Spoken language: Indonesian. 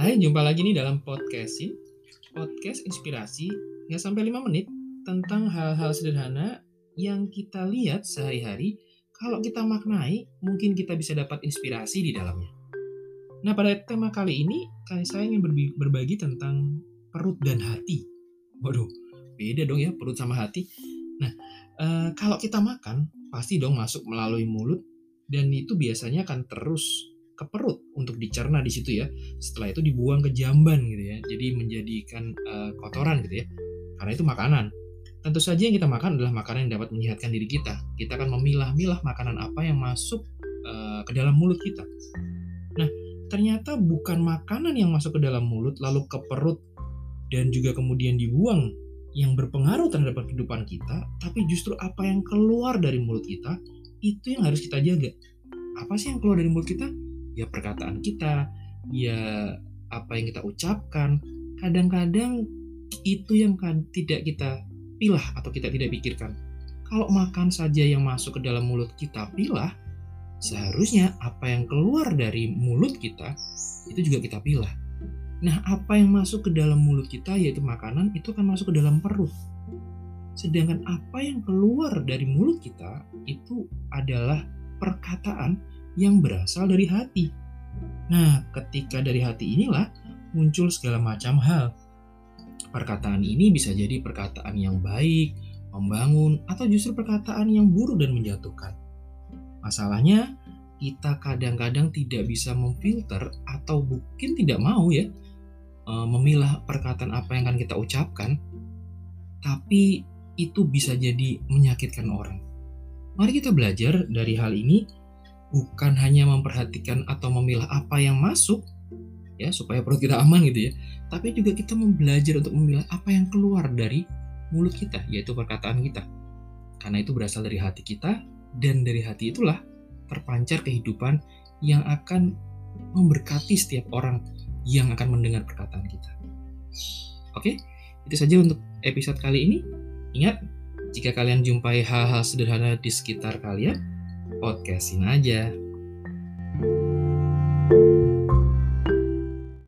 Hai, jumpa lagi nih dalam podcast ini. Podcast inspirasi nggak sampai 5 menit tentang hal-hal sederhana yang kita lihat sehari-hari. Kalau kita maknai, mungkin kita bisa dapat inspirasi di dalamnya. Nah, pada tema kali ini, saya ingin berbagi tentang perut dan hati. Waduh, beda dong ya perut sama hati. Nah, eh, kalau kita makan, pasti dong masuk melalui mulut, dan itu biasanya akan terus ke perut untuk dicerna di situ ya. Setelah itu dibuang ke jamban gitu ya. Jadi menjadikan uh, kotoran gitu ya. Karena itu makanan. Tentu saja yang kita makan adalah makanan yang dapat menyehatkan diri kita. Kita akan memilah-milah makanan apa yang masuk uh, ke dalam mulut kita. Nah, ternyata bukan makanan yang masuk ke dalam mulut lalu ke perut dan juga kemudian dibuang yang berpengaruh terhadap kehidupan kita, tapi justru apa yang keluar dari mulut kita itu yang harus kita jaga. Apa sih yang keluar dari mulut kita? Ya perkataan kita, ya apa yang kita ucapkan. Kadang-kadang itu yang kan tidak kita pilah atau kita tidak pikirkan. Kalau makan saja yang masuk ke dalam mulut kita pilah, seharusnya apa yang keluar dari mulut kita itu juga kita pilah. Nah, apa yang masuk ke dalam mulut kita yaitu makanan itu akan masuk ke dalam perut. Sedangkan apa yang keluar dari mulut kita itu adalah perkataan yang berasal dari hati. Nah, ketika dari hati inilah muncul segala macam hal. Perkataan ini bisa jadi perkataan yang baik, membangun, atau justru perkataan yang buruk dan menjatuhkan. Masalahnya, kita kadang-kadang tidak bisa memfilter atau mungkin tidak mau ya e, memilah perkataan apa yang akan kita ucapkan, tapi itu bisa jadi menyakitkan orang. Mari kita belajar dari hal ini bukan hanya memperhatikan atau memilah apa yang masuk ya supaya perut kita aman gitu ya tapi juga kita belajar untuk memilah apa yang keluar dari mulut kita yaitu perkataan kita. Karena itu berasal dari hati kita dan dari hati itulah terpancar kehidupan yang akan memberkati setiap orang yang akan mendengar perkataan kita. Oke itu saja untuk episode kali ini. Ingat jika kalian jumpai hal-hal sederhana di sekitar kalian podcastin aja.